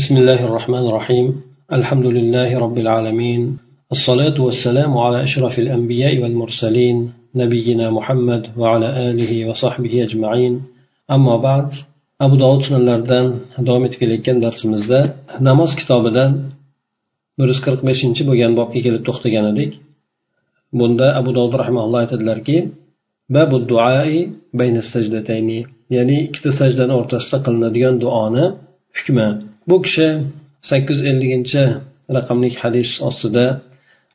بسم الله الرحمن الرحيم الحمد لله رب العالمين الصلاة والسلام على أشرف الأنبياء والمرسلين نبينا محمد وعلى آله وصحبه أجمعين أما بعد أبو داود sunanlaridan davom etib kelayotgan darsimizda namoz kitobidan bir yuz qirq beshinchi bo'lgan bobga kelib to'xtagan edik bunda abu dovud rahmaulloh aytadilarki babu duai bayna sajdatayni ya'ni ikkita sajdani o'rtasida qilinadigan duoni hukmi bu kishi sakkiz yuz elliginchi raqamli hadis ostida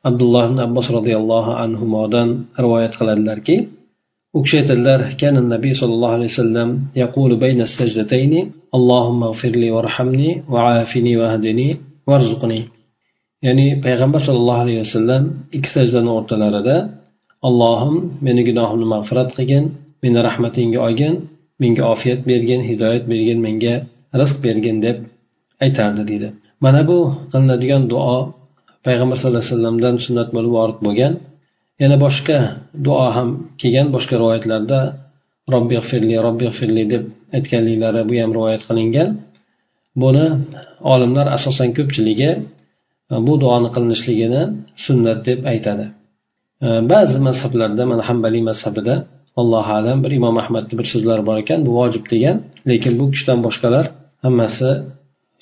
abdulloh ibn abbos roziyallohu anhudan rivoyat qiladilarki u kishi aytadilar kana nabiy sollallohu alayhi vasallam yaqulu bayna allohumma afini ya'ni payg'ambar sollallohu alayhi vasallam ikki sajdani o'rtalarida allohim meni gunohimni mag'firat qilgin meni rahmatingga olgin menga ofiyat bergin hidoyat bergin menga rizq bergin deb aytardi deydi. Mana bu qilinadigan duo payg'ambar sallallohu alayhi vasallamdan sunnat bo'lib vorid bo'lgan yana boshqa duo ham kelgan boshqa rivoyatlarda robbi g'firli robbi g'firli deb aytganliklari bu ham rivoyat qilingan. Buni olimlar asosan ko'pchiligi e, bu duoni qilinishligini sunnat deb aytadi. E, ba'zi mazhablarda mana hambaliy mazhabida allohu alam bir imom ahmadni bir so'zlari bor ekan bu vojib degan lekin bu kishidan boshqalar hammasi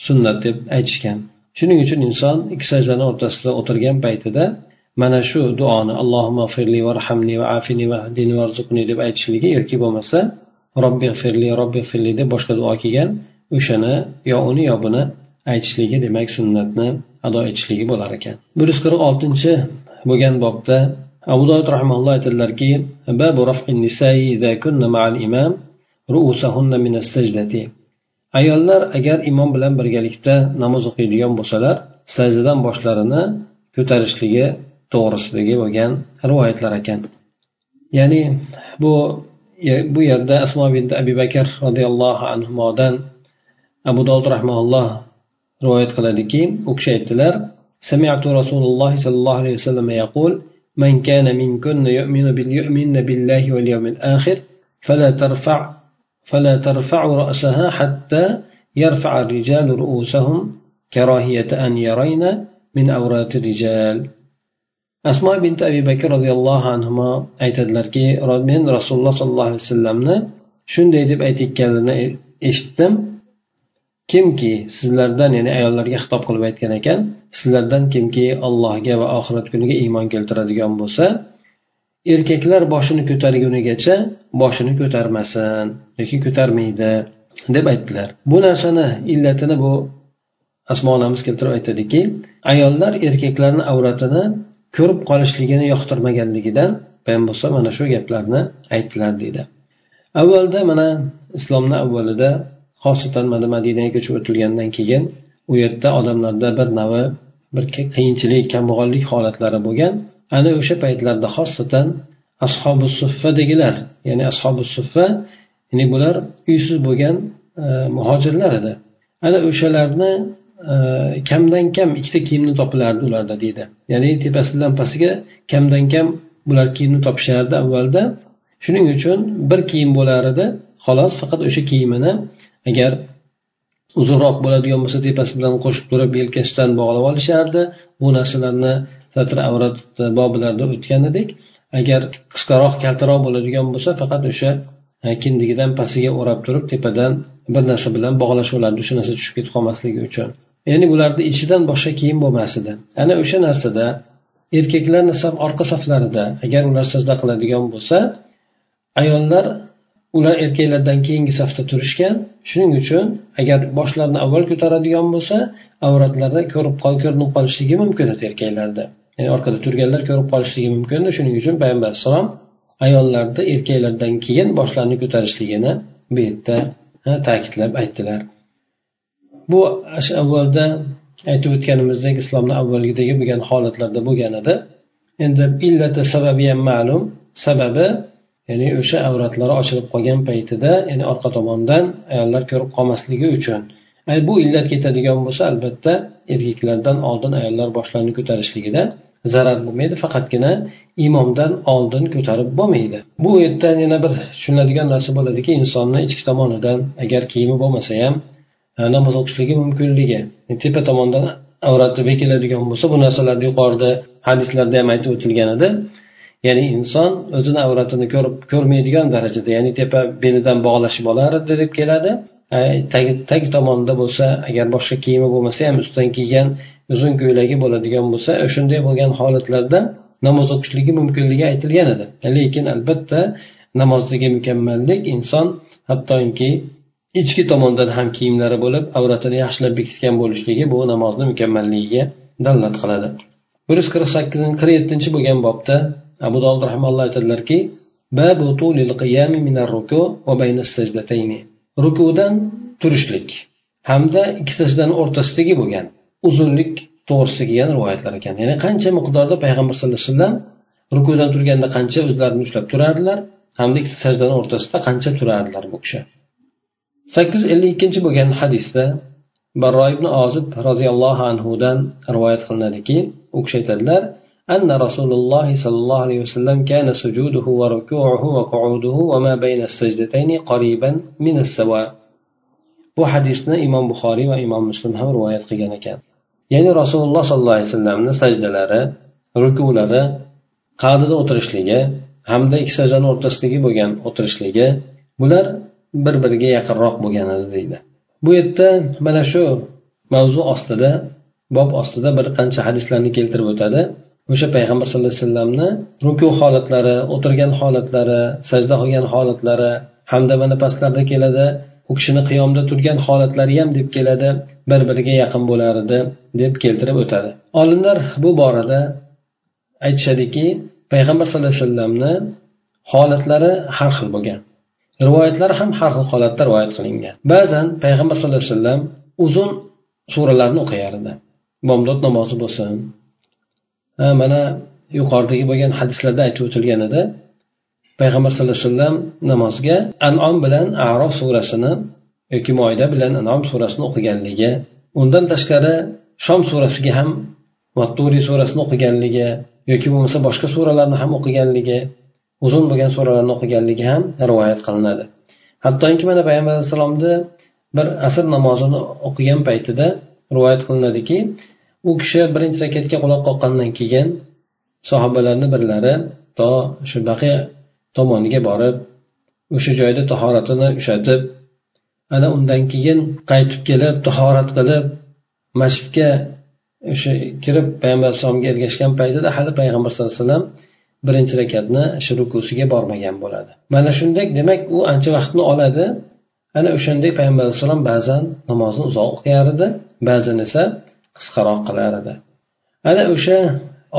sunnat deb aytishgan. Shuning uchun inson ikki sajdani o'rtasida o'tirgan paytida mana shu duoni allohimma firli varhamni va afini va dini varzuqni deb aytishligi yoki bo'lmasa robbi firli robbi firli deb boshqa duo kelgan o'shani yo uni yo buni aytishligi demak sunnatni ado etishligi bo'lar ekan. Bir yuz qirq oltinchi bo'lgan bobda abu dovud rahmaulloh aytadilarki babu nisai idza kunna ma'al imam ru'usahunna min as-sajdati ayollar agar imom bilan birgalikda namoz o'qiydigan bo'lsalar sajdadan boshlarini ko'tarishligi to'g'risidagi bo'lgan rivoyatlar ekan ya'ni bu bu yerda asmo bint abi bakr roziyallohu anhudan abu dovud rahmaulloh rivoyat qiladiki u kishi aytdilar سمعت رسول الله صلى الله عليه وسلم يقول من كان منكن يؤمن يؤمن بالله واليوم الآخر فلا ترفع فلا ترفع رأسها حتى يرفع الرجال رؤوسهم كراهية أن يرين من أورات الرجال asmo bint abi bakr roziyallohu anhu aytadilarki men rasululloh sollallohu alayhi vasallamni shunday deb aytayotganini eshitdim kimki sizlardan ya'ni ayollarga xitob qilib aytgan ekan sizlardan kimki allohga va oxirat kuniga iymon keltiradigan bo'lsa erkaklar boshini ko'targunigacha boshini ko'tarmasin yoki ko'tarmaydi deb aytdilar. Bu narsani illatini bu asmo onamiz keltirib aytadiki ayollar erkaklarni avratini ko'rib qolishligini yoqtirmaganligidan bo'lsa mana shu gaplarni aytdilar deydi. Avvalda mana islomni avvalida xosatan mana madinaga ko'chib o'tilgandan keyin u yerda odamlarda bir navi bir qiyinchilik kambag'allik holatlari bo'lgan ana o'sha paytlarda xosatan ashobi suffadagilar ya'ni ashobi suffa ya'ni bular uysiz bo'lgan e, muhojirlar edi. Ana o'shalarni e, kamdan kam ikkita kiyimni topilardi ularda deydi. Ya'ni tepasi bilan pastiga kamdan kam bular kiyimni topishardi avvalda. Shuning uchun bir kiyim bo'lar edi xolos faqat o'sha kiyimini agar uzunroq bo'ladigan bo'lsa tepasi bilan qo'shib turib yelkasidan bog'lab olishardi. Bu narsalarni satr avrat e, boblarida o'tgan edik agar qisqaroq kaltaroq bo'ladigan bo'lsa faqat o'sha e, kindigidan pastiga o'rab turib tepadan bir narsa bilan bog'lash bo'lardi. O'sha narsa tushib ketib qolmasligi uchun. Ya'ni bularni ichidan boshqa kiyim bo'lmas edi ana o'sha narsada erkaklarni saf orqa saflarida agar ular sajda qiladigan bo'lsa ayollar ular erkaklardan keyingi safda turishgan. Shuning uchun agar boshlarini avval ko'taradigan bo'lsa avratlarda ko'rib ko'rinib qolishligi mumkin edi erkaklarda. Ya'ni orqada turganlar ko'rib qolishligi mumkin shuning uchun payg'ambar alayhissalom ayollarni erkaklardan keyin boshlarini ko'tarishligini bu yerda ta'kidlab aytdilar. Bu avvalda aytib o'tganimizdek islomni avvalgidagi bo'lgan holatlarda bo'lgan edi. Endi illati sababi ham ma'lum. Sababi ya'ni o'sha avratlari ochilib qolgan paytida ya'ni orqa tomondan ayollar ko'rib qolmasligi uchun. Bu illat ketadigan bo'lsa albatta erkaklardan oldin ayollar boshlarini ko'tarishligida zarar bo'lmaydi faqatgina imomdan oldin ko'tarib bo'lmaydi. Bu yerdan yana bir tushuniladigan narsa bo'ladiki insonni ichki tomonidan agar kiyimi bo'lmasa ham e, namoz o'qishligi mumkinligi e, tepa tomondan avrati bekiladigan bo'lsa bu narsalarni yuqorida hadislarda ham aytib o'tilgan edi. Ya'ni inson o'zini avratini ko'rib ko'rmaydigan darajada ya'ni tepa belidan bog'lashib olardi deb keladi. E, tag tag tomonida bo'lsa agar boshqa kiyimi bo'lmasa ham ustidan kiygan uzun ko'ylagi bo'ladigan bo'lsa shunday bo'lgan holatlarda namoz o'qishligi mumkinligi aytilgan edi. Lekin albatta namozdagi mukammallik inson hattoki ichki tomondan ham kiyimlari bo'lib avratini yaxshilab bekitgan bo'lishligi bu namozni mukammalligiga dalolat qiladi. Bir yuz qirq sakkizinchi qirq yettinchi bo'lgan bobda abu dovud rahmalloh aytadilarki rukudan turishlik hamda ikki sajdani o'rtasidagi bo'lgan uzunlik to'g'risida kelgan rivoyatlar ekan ya'ni qancha miqdorda payg'ambar sallallohu alayhi vasallam rukudan turganda qancha o'zlarini ushlab turardilar hamda ikkita sajdani o'rtasida qancha turardilar bu kishi sakkiz yuz ellik ikkinchi bo'lgan hadisda barro ibn ozib roziyallohu anhudan rivoyat qilinadiki u kishi aytadilar أن رسول الله صلى الله عليه وسلم كان سجوده وركوعه وقعوده وما بين السجدتين قريبا من السواء bu hadisni imom buxoriy va imom muslim ham rivoyat qilgan ekan Ya'ni rasululloh sollallohu alayhi vasallamni sajdalari rukulari qadida o'tirishligi hamda ikki sajdani o'rtasidagi bo'lgan o'tirishligi bular bir biriga yaqinroq bo'lgan edi deydi. Bu yerda mana shu mavzu ostida bob ostida bir qancha hadislarni keltirib o'tadi. O'sha payg'ambar sallallohu alayhi vasallamni ruku holatlari o'tirgan holatlari sajda qilgan holatlari hamda mana pastlarda keladi. U kishini qiyomda turgan holatlari ham deb keladi bir biriga yaqin bo'lar edi deb keltirib o'tadi. Olimlar bu borada aytishadiki payg'ambar sallallohu alayhi vasallamni holatlari har xil bo'lgan. Rivoyatlar ham har xil holatda rivoyat qilingan. Ba'zan payg'ambar sallallohu alayhi vasallam uzun suralarni o'qiyar edi. Bomdod namozi bo'lsin. Mana yuqoridagi bo'lgan hadislarda aytib o'tilgan edi. Payg'ambar sallallohu alayhi vasallam namozga anom bilan arof surasini yoki moyda bilan anom surasini o'qiganligi undan tashqari shom surasiga ham vatturiy surasini o'qiganligi yoki bo'lmasa boshqa suralarni ham o'qiganligi uzun bo'lgan suralarni o'qiganligi ham rivoyat qilinadi. Hattoki mana payg'ambar alayhissalomni bir asr namozini o'qigan paytida rivoyat qilinadiki u kishi birinchi rakatga quloq qoqqandan keyin sahobalarni birlari to shu baqiya tomoniga borib o'sha joyda tahoratini ushatib ana undan keyin qaytib kelib tahorat qilib masjidga o'sha kirib payg'ambar alayhisalomga ergashgan paytida hali payg'ambar sallallohu alayhi vasallam birinchi rakatni shu rukusiga bormagan bo'ladi. Mana shunday demak u ancha vaqtni oladi. Ana o'shanday payg'ambar alayhissalom ba'zan namozni uzoq o'qiyar edi ba'zan esa qisqaroq qilar edi. Ana o'sha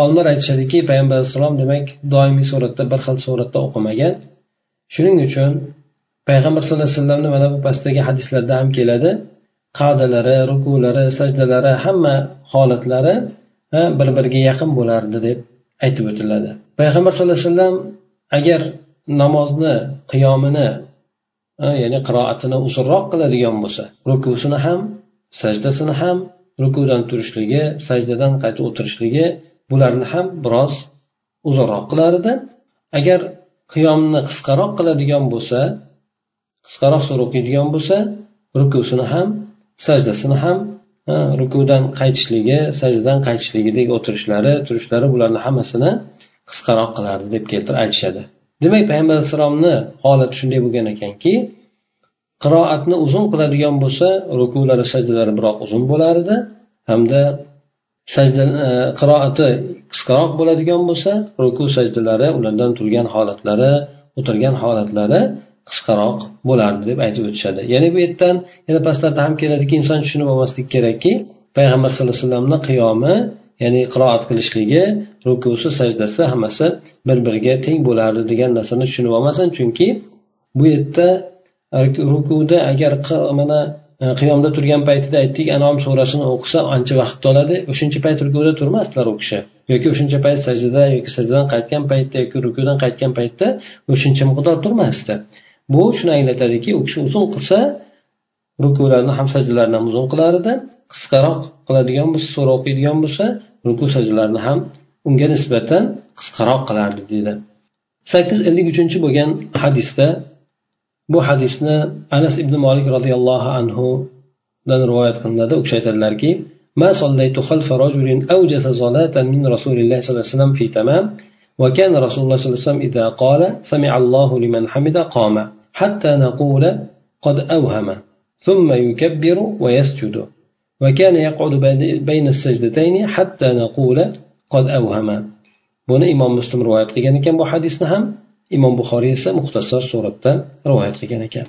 olimlar aytishadiki payg'ambar alayhissalom demak doimiy suratda bir xil suratda o'qimagan. Shuning uchun payg'ambar sallallohu alayhi vasallamni mana bu pastdagi hadislarda ham keladi. Qadalari rukulari sajdalari hamma holatlari bir biriga yaqin bo'lardi deb aytib o'tiladi. Payg'ambar sallallohu alayhi vasallam agar namozni qiyomini ya'ni qiroatini uzunroq qiladigan bo'lsa rukusini ham sajdasini ham rukudan turishligi sajdadan qaytib o'tirishligi bularni ham biroz uzunroq qilar edi agar qiyomni qisqaroq qiladigan bo'lsa qisqaroq sura o'qiydigan bo'lsa rukusini ham sajdasini ham rukudan qaytishligi sajdadan qaytishligidek o'tirishlari turishlari bularni hammasini qisqaroq qilardi deb keltirib aytishadi. Demak payg'ambar alayhissalomni holati shunday bo'lgan ekanki qiroatni uzun qiladigan bo'lsa rukulari sajdalari biroq uzun bo'lar edi hamda sajda e, qiroati qisqaroq bo'ladigan bo'lsa ruku sajdalari ulardan turgan holatlari o'tirgan holatlari qisqaroq bo'lardi deb aytib o'tishadi. Ya'ni bu yerdan yana pastlarda ham keladiki inson tushunib olmaslik kerakki payg'ambar sallallohu alayhi vasallamni qiyomi ya'ni qiroat qilishligi rukusi sajdasi hammasi bir biriga teng bo'lardi degan narsani tushunib olmasin. Chunki bu yerda rukuda agar mana E, qiyomda turgan paytida aytdik anom surasini o'qisa ancha vaqt oladi o'shancha payt rukuda turmasdilar u kishi. Yoki o'shancha payt sajdada yoki sajdadan qaytgan paytda yoki rukudan qaytgan paytda o'shancha miqdor turmasdi. Bu shuni anglatadiki u kishi uzun qilsa rukularni ham sajdalarni ham uzun qilar edi. Qisqaroq qiladigan bo'lsa sura o'qiydigan bo'lsa ruku sajdalarni ham unga nisbatan qisqaroq qilardi deydi sakkiz yuz ellik uchinchi bo'lgan hadisda bu hadisni anas ibn molik roziyallohu anhu rivoyat qilinadi. U kishi aytadilarki ما صليت خلف رجل أوجس صلاة من رسول الله صلى الله عليه وسلم في تمام وكان رسول الله صلى الله عليه وسلم إذا قال سمع الله لمن حمد قام حتى نقول قد أوهم ثم يكبر ويسجد وكان يقعد بين السجدتين حتى نقول قد أوهم buni imom muslim rivoyat qilgan ekan bu hadisni ham. Imom buxoriy esa muxtasar suratda rivoyat qilgan ekan.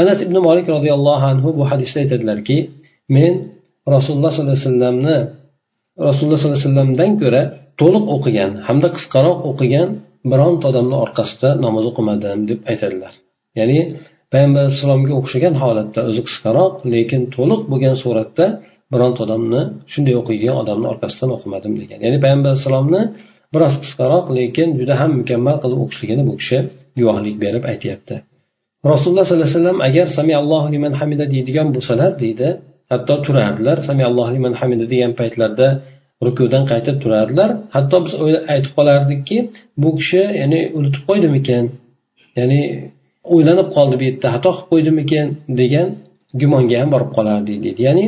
Anas ibn molik roziyallohu anhu bu hadisda aytadilarki men rasululloh sollallohu alayhi vasallamni rasululloh sollallohu alayhi vasallamdan ko'ra to'liq o'qigan hamda qisqaroq o'qigan bironta odamni orqasida namoz o'qimadim deb aytadilar. Ya'ni payg'ambar alayhissalomga o'xshagan holatda o'zi qisqaroq lekin to'liq bo'lgan suratda bironta odamni shunday o'qigan odamni orqasidan o'qimadim degan. Ya'ni payg'ambar alayhissalomni biroz qisqaroq lekin juda ham mukammal qilib o'qishligini bu kishi guvohlik berib aytyapti. Rasululloh sollallohu alayhi vasallam agar samiallohu liman hamida deydigan bo'lsalar deydi. Hatto turardilar samiallohu liman hamida degan paytlarda rukudan qaytib turardilar. Hatto biz aytib qolardikki bu kishi ya'ni unutib qo'ydimikan ya'ni o'ylanib qoldi bu yerda xato qilib qo'ydimikan degan gumonga ham borib qolardik deydi. Ya'ni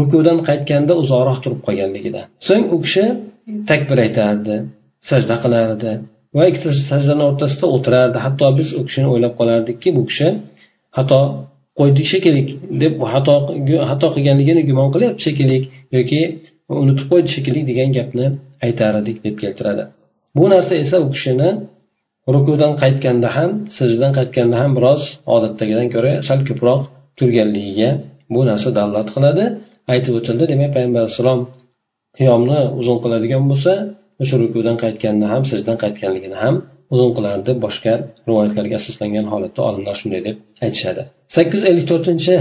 rukudan qaytganda uzoqroq turib qolganligidan so'ng u kishi takbir aytardi. Sajda qilardi. Va ikkita sajdani o'rtasida o'tirardi. Hatto biz u kishini o'ylab qolardikki bu kishi xato qo'ydi shekilli deb xato xato qilganligini gumon qilyapti shekilli yoki unutib qo'ydi shekilli degan gapni aytar edik deb keltiradi. Bu narsa esa u kishini rukudan qaytganda ham sajdadan qaytganda ham biroz odatdagidan ko'ra sal ko'proq turganligiga bu narsa dalolat qiladi. Aytib o'tildi demak payg'ambar alayhissalom qiyomni uzun qiladigan bo'lsa o'sha rukudan qaytganda ham sajdadan qaytganligini ham uzun qilardi deb boshqa rivoyatlarga asoslangan holatda olimlar shunday deb aytishadi sakkiz yuz ellik to'rtinchi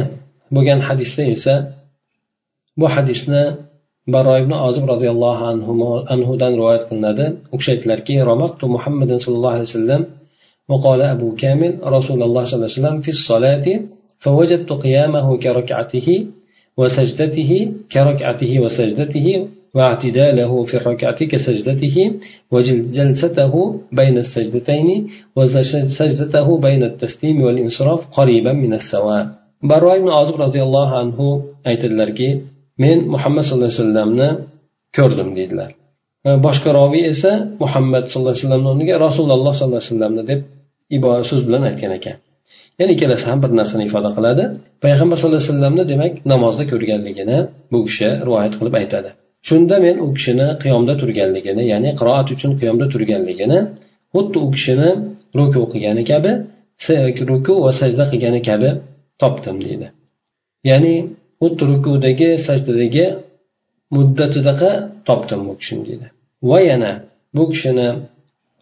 bo'lgan hadisda esa bu hadisni baro ibn ozib roziyallohu anhudan rivoyat qilinadi u kishi aytdilarki romaqtu muhammadin sallallohu alayhi vasallam وقال أبو كامل رسول الله صلى الله عليه وسلم في الصلاة فوجدت قيامه كركعته وسجدته كركعته وسجدته واعتداله في الركعة كسجدته وجلسته بين السجدتين وسجدته بين التسليم والانصراف قريبا من السواء barro ibn ozib roziyallohu anhu aytadilarki men muhammad sallallohu alayhi vasallamni ko'rdim deydilar boshqa roviy esa muhammad sallallohu alayhi vasallamni o'rniga rasululloh sollallohu alayhi vasallamni deb ibora so'z bilan aytgan ekan ya'ni ikkalasi ham bir narsani ifoda qiladi payg'ambar sallallohu alayhi vasallamni demak namozda ko'rganligini bu kishi rivoyat qilib aytadi Shunda men u kishini qiyomda turganligini ya'ni qiroat uchun qiyomda turganligini xuddi u kishini ruku qilgani kabi ruku va sajda qilgani kabi topdim deydi. Ya'ni xuddi rukudagi sajdadagi muddatidaqa topdim bu kishini deydi. Va yana bu kishini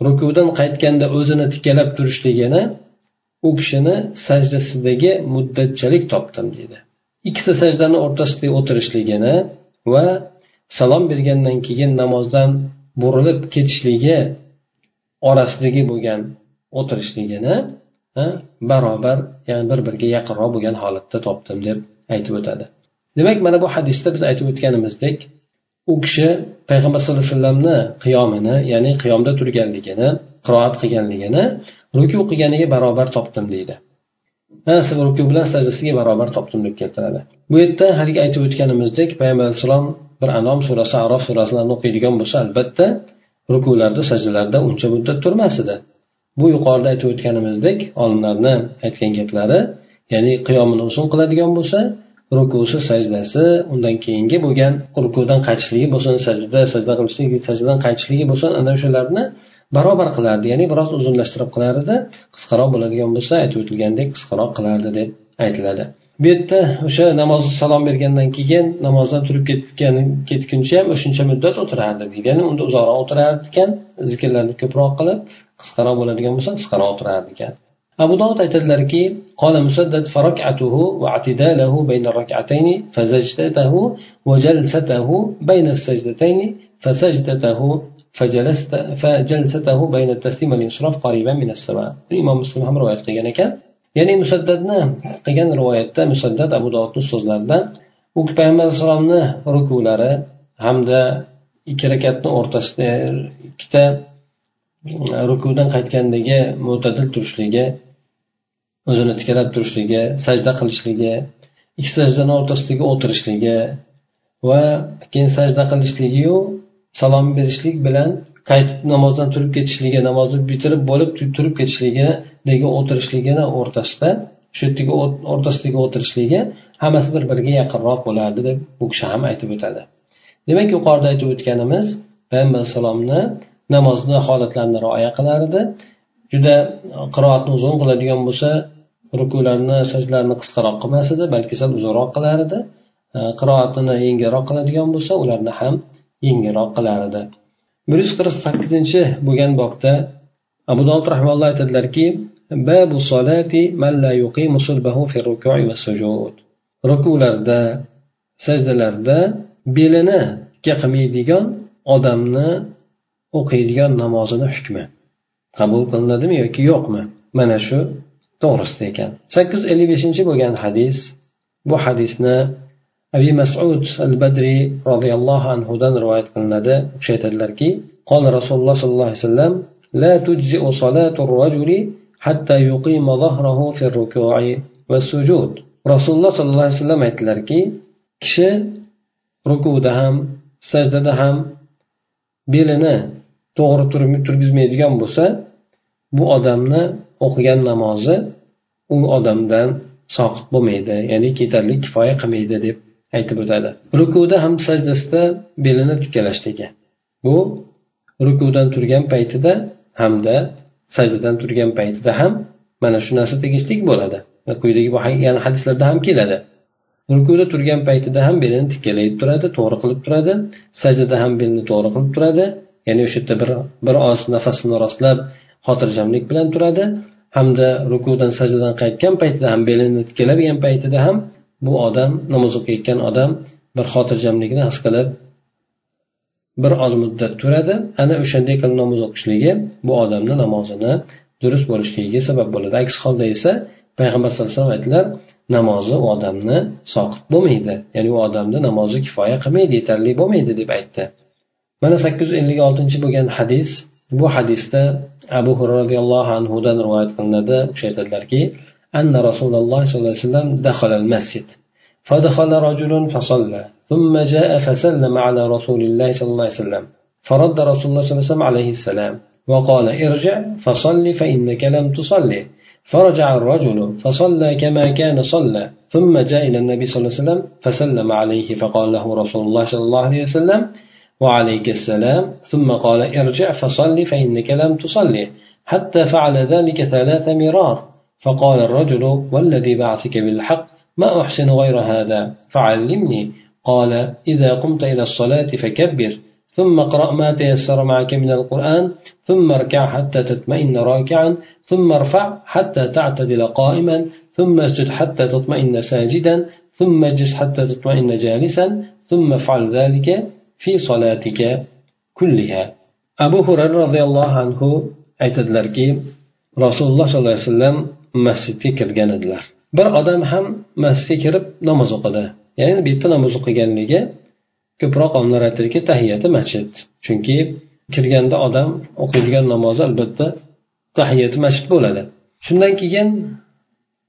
rukudan qaytganda o'zini tikalab turishligini u kishini sajdasidagi muddatchalik topdim deydi. Ikkita sajdani o'rtasida o'tirishligini va salom bergandan keyin namozdan burilib ketishligi orasidagi bo'lgan o'tirishligini barobar ya'ni bir biriga yaqinroq bo'lgan holatda topdim deb aytib o'tadi. Demak mana bu hadisda biz aytib o'tganimizdek u kishi payg'ambar sallallohu alayhi vasallamni qiyomini ya'ni qiyomda turganligini qiroat qilganligini ruku qilganiga barobar topdim deydi. Ruku bilan sajdasiga barobar topdim deb keltiradi. Bu yerda haligi aytib o'tganimizdek payg'ambar alayhissalom bir anom surasi arof surasini o'qiydigan bo'lsa albatta rukularda sajdalarda uncha muddat turmas edi. Bu yuqorida aytib o'tganimizdek olimlarni aytgan gaplari ya'ni qiyomini uzun qiladigan bo'lsa rukusi sajdasi undan keyingi bo'lgan rukudan qaytishligi bo'lsin sajda sajda qilishligi sajdadan qaytishligi bo'lsin ana o'shalarni barobar qilardi. Ya'ni biroz uzunlashtirib qilardi qisqaroq bo'ladigan bo'lsa aytib o'tilgandek qisqaroq qilardi deb aytiladi. bu yerda o'sha namoz salom bergandan keyin namozdan turib ketgan ketguncha ham o'shuncha muddat o'tirardi deydi ya'ni unda uzoqroq o'tirar ekan zikrlarni ko'proq qilib qisqaroq bo'ladigan bo'lsa qisqaroq o'tirar ekan abu dovud aytadilarki قال مسدد فركعته واعتداله بين الركعتين فسجدته وجلسته بين السجدتين فسجدته فجلست فجلسته بين التسليم والانصراف قريبا من السواء imom muslim ham rivoyat qilgan ekan ya'ni musaddadni qilgan rivoyatda musaddad abu dovudni so'zlaridan u payg'ambar alayhissalomni rukulari hamda ikki rakatni o'rtasida ikkita rukudan qaytgandagi mo'tadil turishligi o'zini tikalab turishligi sajda qilishligi ikki sajdani o'rtasidagi o'tirishligi va keyin sajda qilishligiyu salom berishlik bilan qaytib namozdan turib ketishligi namozni bitirib bo'lib turib ketishligidagi o'tirishligini o'rtasida shu yerdagi o'rtasidagi o'tirishligi hammasi bir biriga yaqinroq bo'lardi deb bu kishi ham aytib o'tadi. Demak yuqorida aytib o'tganimiz payg'ambar alayhissalomni namozni holatlarini rioya qilar edi juda qiroatni uzun qiladigan bo'lsa rukularni sajdalarni qisqaroq qilmas edi balki sal uzunroq qilar edi qiroatini yengilroq qiladigan bo'lsa ularni ham yengilroq qilar edi bir yuz qirq sakkizinchi bo'lgan bobda abu dovud rahmalloh aytadilarki babu solati man la yuqimu sulbahu fi ruku'i va sujud. Rukularda sajdalarda belini qilmaydigan odamni o'qiydigan namozini hukmi qabul qilinadimi yoki yo'qmi? Mana shu to'g'risida ekan. Sakkiz yuz ellik beshinchi bo'lgan hadis bu hadisni abi masud al badriy roziyallohu anhudan rivoyat qilinadi u kishi aytadilarki قال رسول الله صلى الله عليه وسلم لا تجزئ صلاة الرجل حتى يقيم ظهره في الركوع والسجود رسول الله صلى الله عليه وسلم aytdilarki kishi rukuda ham sajdada ham belini to'g'ri turgizmaydigan bo'lsa bu odamni o'qigan namozi u odamdan soqit bo'lmaydi ya'ni yetarli kifoya qilmaydi deb aytib o'tadi. Rukuda ham sajdasida belini tikkalashligi bu rukudan turgan paytida hamda sajdadan turgan paytida ham mana shu narsa tegishlik bo'ladi. Quyidagi yana hadislarda ham keladi. Rukuda turgan paytida ham belini tikkalayib turadi to'g'ri qilib turadi. Sajdada ham belni to'g'ri qilib turadi. Ya'ni o'sha yerda bir bir oz nafasini rostlab xotirjamlik bilan turadi. Hamda rukudan sajdadan qaytgan paytida ham belini tikkalagan paytida ham bu odam namoz o'qiyotgan odam bir xotirjamlikni his qilib bir oz muddat turadi. Ana o'shanday qilib namoz o'qishligi bu odamni namozini durust bo'lishligiga sabab bo'ladi. Aks holda esa payg'ambar sallallohu alayhi vasallam aytdilar namozi u odamni soqit bo'lmaydi. Ya'ni u odamni namozi kifoya qilmaydi yetarli bo'lmaydi deb aytdi. Mana sakkiz yuz ellik oltinchi bo'lgan hadis bu hadisda abu hurra roziyallohu anhudan rivoyat qilinadi. U kishi aytadilarki أن رسول الله صلى الله عليه وسلم دخل المسجد. فدخل رجل فصلى ثم جاء فسلم على رسول الله صلى الله عليه وسلم. فرد رسول الله صلى الله عليه وسلم عليه السلام وقال ارجع فصل فإنك لم تصلي فرجع الرجل فصلى كما كان صلى ثم جاء إلى النبي صلى الله عليه وسلم فسلم عليه فقال له رسول الله صلى الله عليه وسلم وعليك السلام. ثم قال ارجع فصل فإنك لم تصلي حتى فعل ذلك ثلاث مرار. فقال الرجل والذي بعثك بالحق ما أحسن غير هذا؟ فعلمني. قال إذا قمت إلى الصلاة فكبر ثم اقرأ ما تيسر معك من القرآن ثم اركع حتى تطمئن راكعا ثم ارفع حتى تعتدل قائما ثم اسجد حتى تطمئن ساجدا ثم اجلس حتى تطمئن جالسا ثم افعل ذلك في صلاتك كلها. أبو هريرة رضي الله عنه aytadilarki rasululloh sollallohu alayhi vasallam masjidga kirgan edilar. Bir odam ham masjidga kirib namoz o'qidi. Ya'ni bu yerda namoz o'qiganligi ko'proq olimlar aytadiki tahiyati masjid. Chunki kirganda odam o'qiydigan namozi albatta tahiyati masjid bo'ladi. Shundan keyin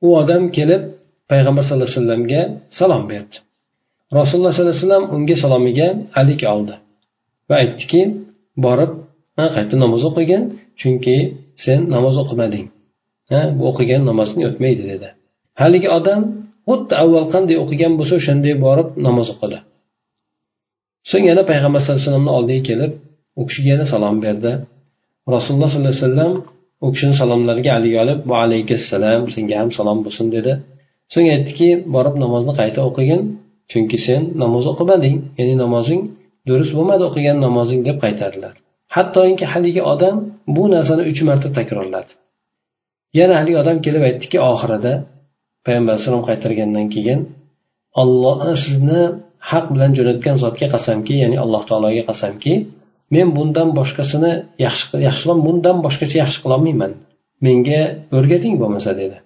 u odam kelib payg'ambar sallallohu alayhi vasallamga salom berdi. Rasululloh sollallohu alayhi vasallam unga salomiga alik oldi va aytdiki borib qayta namoz o'qigin chunki sen namoz o'qimading. Bu o'qigan namozini o'tmaydi dedi. Haligi odam xuddi avval qanday o'qigan bo'lsa o'shanday borib namoz o'qidi. So'ng yana payg'ambar sallallohu alayhi vasallamni oldiga kelib u kishiga yana salom berdi. Rasululloh sollallohu alayhi vasallam u kishini salomlariga haligi olib va alaykassalam senga ham salom bo'lsin dedi. So'ng aytdiki borib namozni qayta o'qigin chunki sen namoz o'qimading ya'ni namozing durust bo'lmadi o'qigan namozing deb qaytardilar. Hattoki haligi odam bu narsani uch marta takrorladi. Yana haligi odam kelib aytdiki oxirida payg'ambar alayhisalom qaytargandan keyin olloh sizni haq bilan jo'natgan zotga qasamki ya'ni alloh taologa qasamki men bundan boshqasini yaxshi yaxshiroq bundan boshqacha yaxshi qilolmayman. Menga o'rgating bo'lmasa dedi.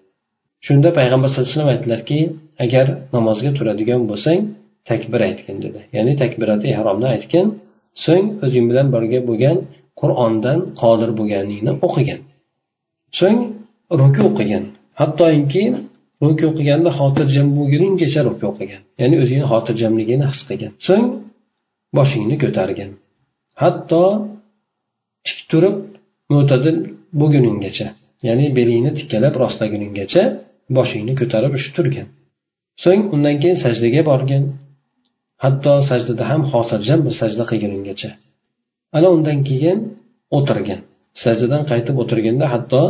Shunda payg'ambar sallallohu alayhi vasallam aytdilarki agar namozga turadigan bo'lsang takbir aytgin dedi. Ya'ni takbirati ihromni aytgin so'ng o'zing bilan birga bo'lgan qur'ondan qodir bo'lganingni o'qigin. So'ng ruku o'qigin hattoki ruku o'qiganda xotirjam bo'lguninggacha ruku o'qigan. Ya'ni o'zini xotirjamligini his qilgan. So'ng boshingni ko'targin hatto tik turib mo'tadil bo'lguningacha ya'ni belingni tikkalab rostlaguninggacha boshingni ko'tarib shu turgin so'ng undan keyin sajdaga borgin hatto sajdada ham xotirjam bir sajda qilguninggacha ana undan keyin o'tirgin sajdadan qaytib o'tirganda hatto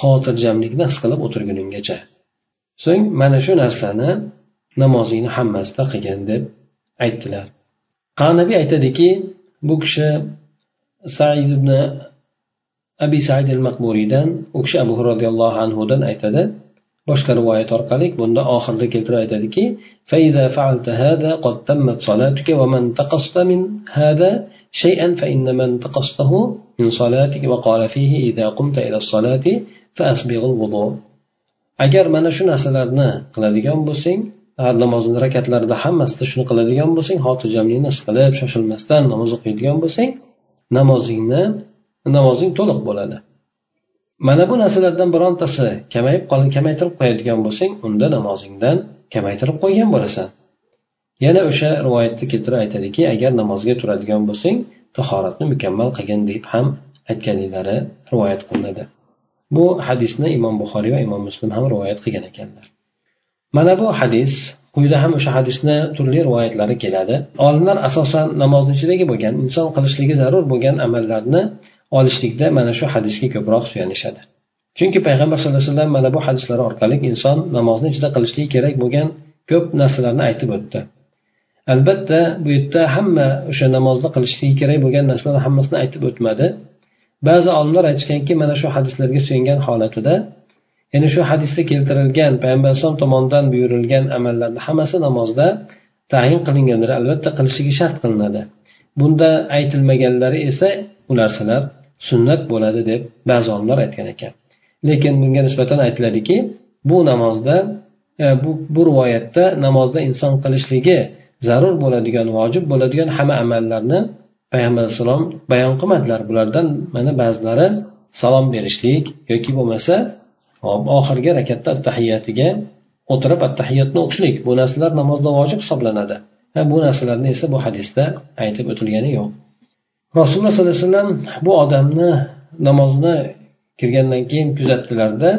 xotirjamlikni his qilib o'tirguninggacha so'ng mana shu narsani namozingni hammasida qilgin deb aytdilar qanabiy aytadiki bu kishi said ibn abi said al maqburiydan u kishi abu roziyallohu anhudan aytadi boshqa rivoyat orqali bunda oxirida keltirib aytadiki فإذا فعلت هذا قد تمت صلاتك ومن تقصت من هذا شيئا فإنما انتقصته من صلاتك وقال فيه إذا قمت إلى الصلاة فأسبغ الوضوء agar mana shu narsalarni qiladigan bo'lsang namozni rakatlarida hammasida shuni qiladigan bo'lsang xotirjamlikni his qilib shoshilmasdan namoz o'qiydigan bo'lsang namozingni namozing to'liq bo'ladi mana bu narsalardan birontasi kamayib qolib kamaytirib qo'yadigan bo'lsang unda namozingdan kamaytirib qo'ygan bo'lasan yana o'sha rivoyatda keltirib aytadiki agar namozga turadigan bo'lsang tahoratni mukammal qilgin deb ham aytganliklari rivoyat qilinadi. Bu hadisni imom buxoriy va imom muslim ham rivoyat qilgan ekanlar. Mana bu hadis quyida ham o'sha hadisni turli rivoyatlari keladi. Olimlar asosan namozni ichidagi bo'lgan inson qilishligi zarur bo'lgan amallarni olishlikda mana shu hadisga ko'proq suyanishadi. Chunki payg'ambar sallallohu alayhi vasallam mana bu hadislar orqali inson namozni ichida qilishligi kerak bo'lgan ko'p narsalarni aytib o'tdi. Albatta bu yerda hamma o'sha namozni qilishligi kerak bo'lgan narsalarni hammasini aytib o'tmadi. Ba'zi olimlar aytishganki mana shu hadislarga suyangan holatida ya'ni shu hadisda keltirilgan payg'ambar alayhisalom tomonidan buyurilgan amallarni hammasi namozda tayin qilingandir albatta qilishligi shart qilinadi. Bunda aytilmaganlari esa u narsalar sunnat bo'ladi deb ba'zi olimlar aytgan ekan. Lekin bunga nisbatan aytiladiki bu namozda e, bu, bu rivoyatda namozda inson qilishligi zarur bo'ladigan vojib bo'ladigan hamma amallarni payg'ambar alayhissalom bayon qilmadilar. Bulardan mana ba'zilari salom berishlik yoki bo'lmasa oxirgi rakatda tahiyatiga o'tirib attahiyatni o'qishlik. Bu narsalar namozda vojib hisoblanadi. Bu narsalarni esa bu hadisda aytib o'tilgani yo'q. Rasululloh sollallohu alayhi vasallam bu odamni namozni kirgandan keyin kuzatdilarda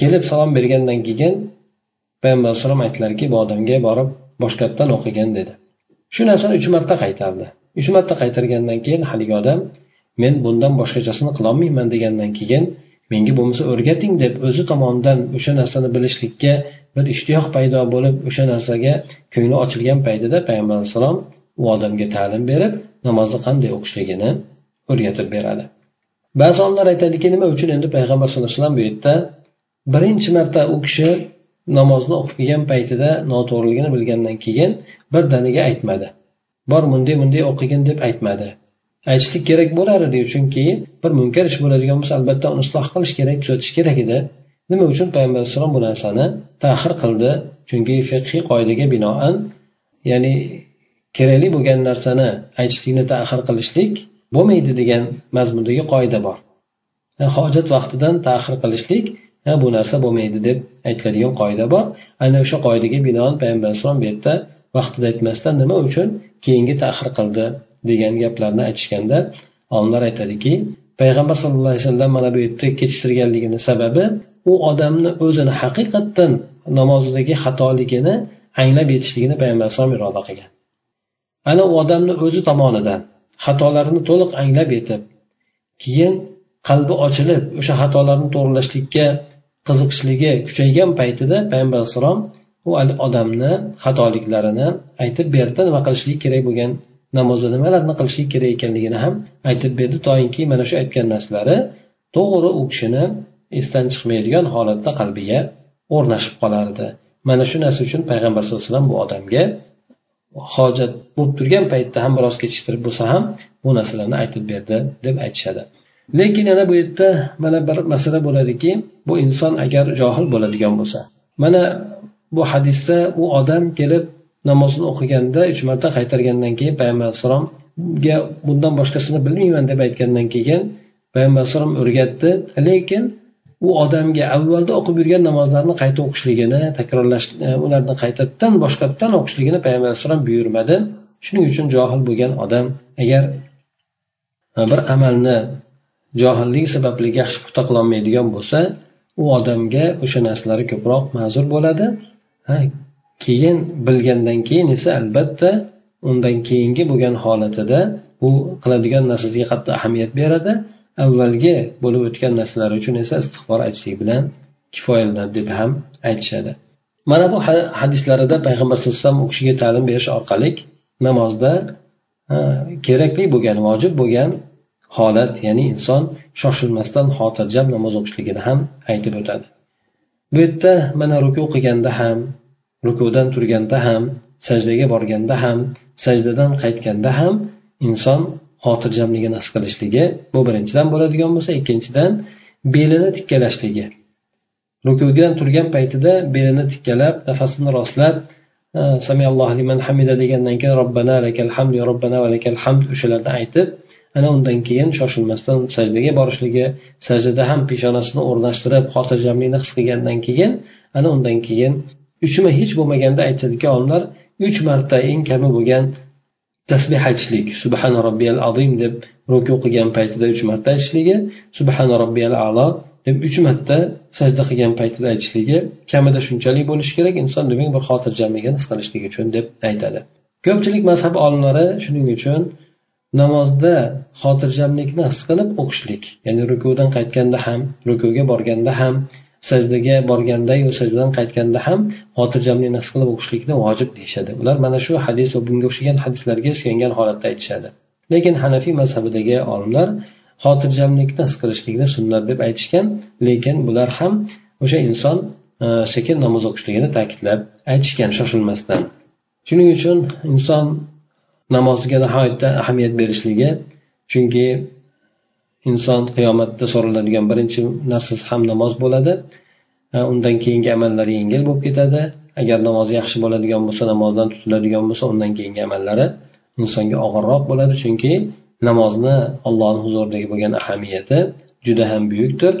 kelib salom bergandan keyin payg'ambar alayhisalom aytdilarki bu odamga borib boshqatdan o'qigin dedi. Shu narsani uch marta qaytardi. Uch marta qaytargandan keyin haligi odam men bundan boshqachasini qilolmayman degandan keyin menga bo'lmasa o'rgating deb o'zi tomonidan o'sha narsani bilishlikka bir ishtiyoq paydo bo'lib o'sha narsaga ko'ngli ochilgan paytida payg'ambar alayhissalom u odamga ta'lim berib namozni qanday o'qishligini o'rgatib beradi. Ba'zi olimlar aytadiki nima uchun endi payg'ambar sallallohu alayhi vasallam bu yerda birinchi marta u kishi namozni o'qib kelgan paytida noto'g'riligini bilgandan keyin birdaniga aytmadi. Bor bunday bunday o'qigin deb aytmadi. Aytishlik kerak bo'lar edi chunki bir munkar ish bo'ladigan bo'lsa albatta uni isloh qilish kerak tuzatish kerak edi. Nima uchun payg'ambar alayhissalom bu narsani tahir qildi? Chunki fiqhiy qoidaga binoan ya'ni kerakli bo'lgan narsani aytishlikni tahir qilishlik bo'lmaydi degan mazmundagi qoida bor. Hojat vaqtidan tahir qilishlik ha bu narsa bo'lmaydi deb aytadigan qoida bor. Ana o'sha qoidaga binoan payg'ambar alayhisalom bu yerda vaqtida aytmasdan nima uchun keyingi tahir qildi degan gaplarni aytishganda olimlar aytadiki payg'ambar sallallohu alayhi vasallam mana bu yerda kechiktirganligini sababi u odamni o'zini haqiqatdan namozidagi xatoligini anglab yetishligini payg'ambar alayhisalom iroda qilgan. Ana u odamni o'zi tomonidan xatolarini to'liq anglab yetib keyin qalbi ochilib o'sha xatolarni to'g'irlashlikka qiziqishligi kuchaygan paytida payg'ambar alayhissalom u odamni xatoliklarini aytib berdi. Nima qilishlik kerak bo'lgan namozda nimalarni qilishlik kerak ekanligini ham aytib berdi. Toinki mana shu aytgan narsalari to'g'ri u kishini esdan chiqmaydigan holatda qalbiga o'rnashib qolardi. Mana shu narsa uchun payg'ambar sallallohu alayhi vasallam bu odamga hojat bo'lib turgan paytda ham biroz kechiktirib bo'lsa ham bu narsalarni aytib berdi deb aytishadi. Lekin yana bu yerda mana bir masala bo'ladiki bu inson agar johil bo'ladigan bo'lsa mana bu hadisda u odam kelib namozni o'qiganda uch marta qaytargandan keyin payg'ambar alayhissalomga bundan boshqasini bilmayman deb aytgandan keyin payg'ambar alayhissalom o'rgatdi. Lekin u odamga avvalda o'qib yurgan namozlarni qayta o'qishligini takrorlash e, ularni qaytadan boshqatdan o'qishligini payg'ambar alayhissalom buyurmadi. Shuning uchun johil bo'lgan odam agar e, bir amalni johillik sababli yaxshi puxta qilolmaydigan bo'lsa u odamga o'sha narsalari ko'proq ma'zur bo'ladi. Keyin bilgandan keyin esa albatta undan keyingi bo'lgan holatida u qiladigan narsasiga qattiq ahamiyat beradi. Avvalgi bo'lib o'tgan narsalar uchun esa istig'for aytishlik bilan kifoyalanadi deb ham aytishadi. Mana bu hadislarida payg'ambar sallallohu alayhi vasallam u kishiga ta'lim berish orqali namozda kerakli bo'lgan vojib bo'lgan holat ya'ni inson shoshilmasdan xotirjam namoz o'qishligini ham aytib o'tadi. Bu yerda mana ruku qilganda ham rukudan turganda ham sajdaga borganda ham sajdadan qaytganda ham inson xotirjamligini his qilishligi bu birinchidan bo'ladigan bo'lsa ikkinchidan belini tikkalashligi. Rukudan turgan paytida belini tikkalab nafasini rostlab samiallohu liman hamida degandan keyin robbana lakal hamd robbana va lakal hamd o'shalarni aytib ana undan keyin shoshilmasdan sajdaga borishligi sajdada ham peshonasini o'rnashtirib xotirjamlikni his qilgandan keyin ana undan keyin uchma hech bo'lmaganda aytadiki olimlar uch marta eng kami bo'lgan tasbeh aytishlik subhana robbiyal azim deb ruku qilgan paytida uch marta aytishligi subhana robbiyal alo deb uch marta sajda qilgan paytida aytishligi kamida shunchalik bo'lishi kerak inson demak bir xotirjamligini his qilishligi uchun deb aytadi. Ko'pchilik mazhab olimlari shuning uchun namozda xotirjamlikni his qilib o'qishlik. Ya'ni rukudan qaytganda ham rukuga borganda ham sajdaga borgandayu sajdadan qaytganda ham xotirjamlikni his qilib o'qishlikni vojib deyishadi. Ular mana shu hadis va bunga o'xshagan hadislarga suyangan holatda aytishadi. Lekin hanafiy mazhabidagi olimlar xotirjamlikni his qilishlikni sunnat deb aytishgan lekin bular ham o'sha inson e, sekin namoz o'qishligini ta'kidlab aytishgan shoshilmasdan. Shuning uchun inson namoziga nihoyatda ahamiyat berishligi chunki inson qiyomatda so'raladigan birinchi narsasi ham namoz bo'ladi. Undan keyingi amallari yengil bo'lib ketadi. Agar namozi yaxshi bo'ladigan bo'lsa namozdan tutiladigan bo'lsa undan keyingi amallari insonga og'irroq bo'ladi. Chunki namozni allohni huzuridagi bo'lgan ahamiyati juda ham buyukdir.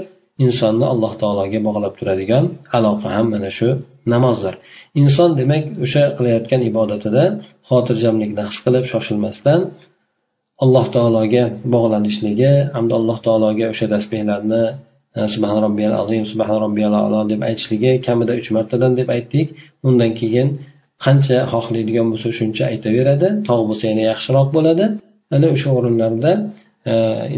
Insonni alloh taologa bog'lab turadigan aloqa ham mana shu namozdir. Inson demak o'sha qilayotgan ibodatida xotirjamlikni his qilib shoshilmasdan alloh taologa bog'lanishligi hamda alloh taologa o'sha tasbehlarni subhan robbiyal azim subhan robbiyal alo deb aytishligi kamida uch martadan deb aytdik. Undan keyin qancha xohlaydigan bo'lsa shuncha aytaveradi. Tog' bo'lsa yana yaxshiroq bo'ladi. Ana o'sha o'rinlarda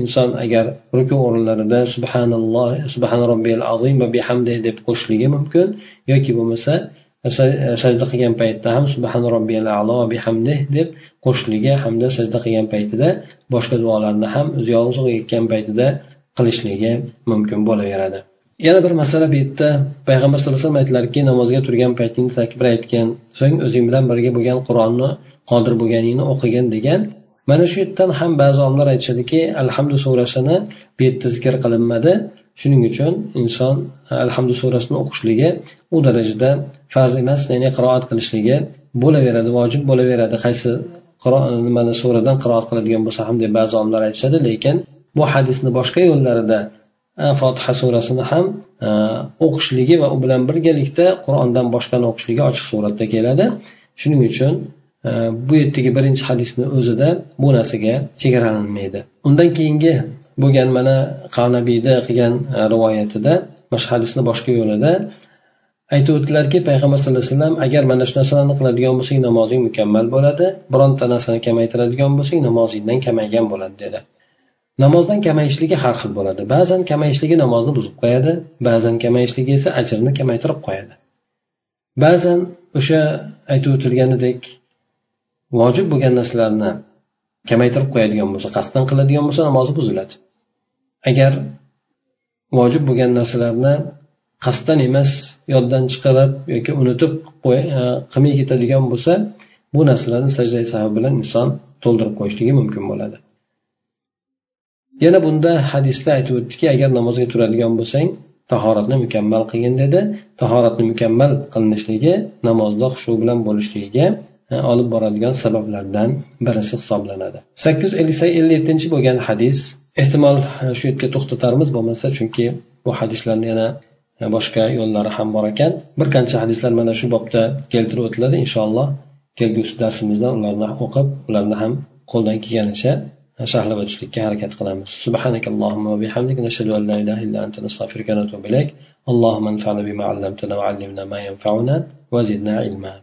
inson agar ruku o'rinlarida subhanalloh subhan robbiyal azim va bihamdi deb qo'shishligi mumkin yoki bo'lmasa e, e, sajda qilgan paytda ham subhan robbiyal alo bihamdi deb qo'shishligi hamda sajda qilgan paytida boshqa duolarni ham o'zi yolg'iz o'qiyotgan paytida qilishligi mumkin bo'laveradi. Yana bir masala bu yerda payg'ambar sallallohu alayhi vasallam aytdilarki namozga turgan paytingda takbir aytgan so'ng o'zing bilan birga bo'lgan qur'onni qodir bo'lganingni o'qigin degan mana shu yerdan ham ba'zi olimlar aytishadiki alhamdu surasini bu yerda zikr qilinmadi. Shuning uchun inson alhamdu surasini o'qishligi u darajada farz emas ya'ni qiroat qilishligi bo'laveradi vojib bo'laveradi. Qaysi nimani suradan qiroat qiladigan bo'lsa ham deb ba'zi olimlar aytishadi lekin bu hadisni boshqa yo'llarida fotiha surasini ham o'qishligi va u bilan birgalikda qur'ondan boshqani o'qishligi ochiq suratda keladi. Shuning uchun bu yerdagi birinchi hadisni o'zida bu narsaga chegaralanmaydi. Undan keyingi bo'lgan mana qanabiyda qilgan e, rivoyatida mana shu hadisni boshqa yo'lida aytib o'tdilarki payg'ambar sallallohu alayhi vasallam agar mana shu narsalarni qiladigan bo'lsang namozing mukammal bo'ladi bironta narsani kamaytiradigan bo'lsang namozingdan kamaygan bo'ladi dedi. Namozdan kamayishligi har xil bo'ladi. Ba'zan kamayishligi namozni buzib qo'yadi ba'zan kamayishligi esa ajrni kamaytirib qo'yadi. Ba'zan o'sha aytib o'tilganidek vojib bo'lgan narsalarni kamaytirib qo'yadigan bo'lsa qasddan qiladigan bo'lsa namozi buziladi. Agar vojib bo'lgan narsalarni qasddan emas yoddan chiqarib yoki unutib e, qilmay ketadigan bo'lsa bu narsalarni sajda sahi bilan inson to'ldirib qo'yishligi mumkin bo'ladi. Yana bunda hadisda aytib o'tdiki agar namozga turadigan bo'lsang tahoratni mukammal qilgin dedi. Tahoratni mukammal qilinishligi namozda xushu bilan bo'lishligiga olib boradigan sabablardan birisi hisoblanadi sakkiz yuz ellik yettinchi bo'lgan hadis ehtimol shu yerga to'xtatarmiz bo'lmasa chunki bu hadislarni yana boshqa yo'llari ham bor ekan bir qancha hadislar mana shu bobda keltirib o'tiladi inshaalloh kelgusi darsimizda ularni o'qib ularni ham qo'ldan kelganicha sharhlab o'tishlikka harakat qilamiz سبحانك اللهم وبحمدك نشهد أن لا إله إلا أنت نستغفرك ونتوب إليك اللهم انفعنا بما علمتنا وعلمنا ما ينفعنا وزدنا علما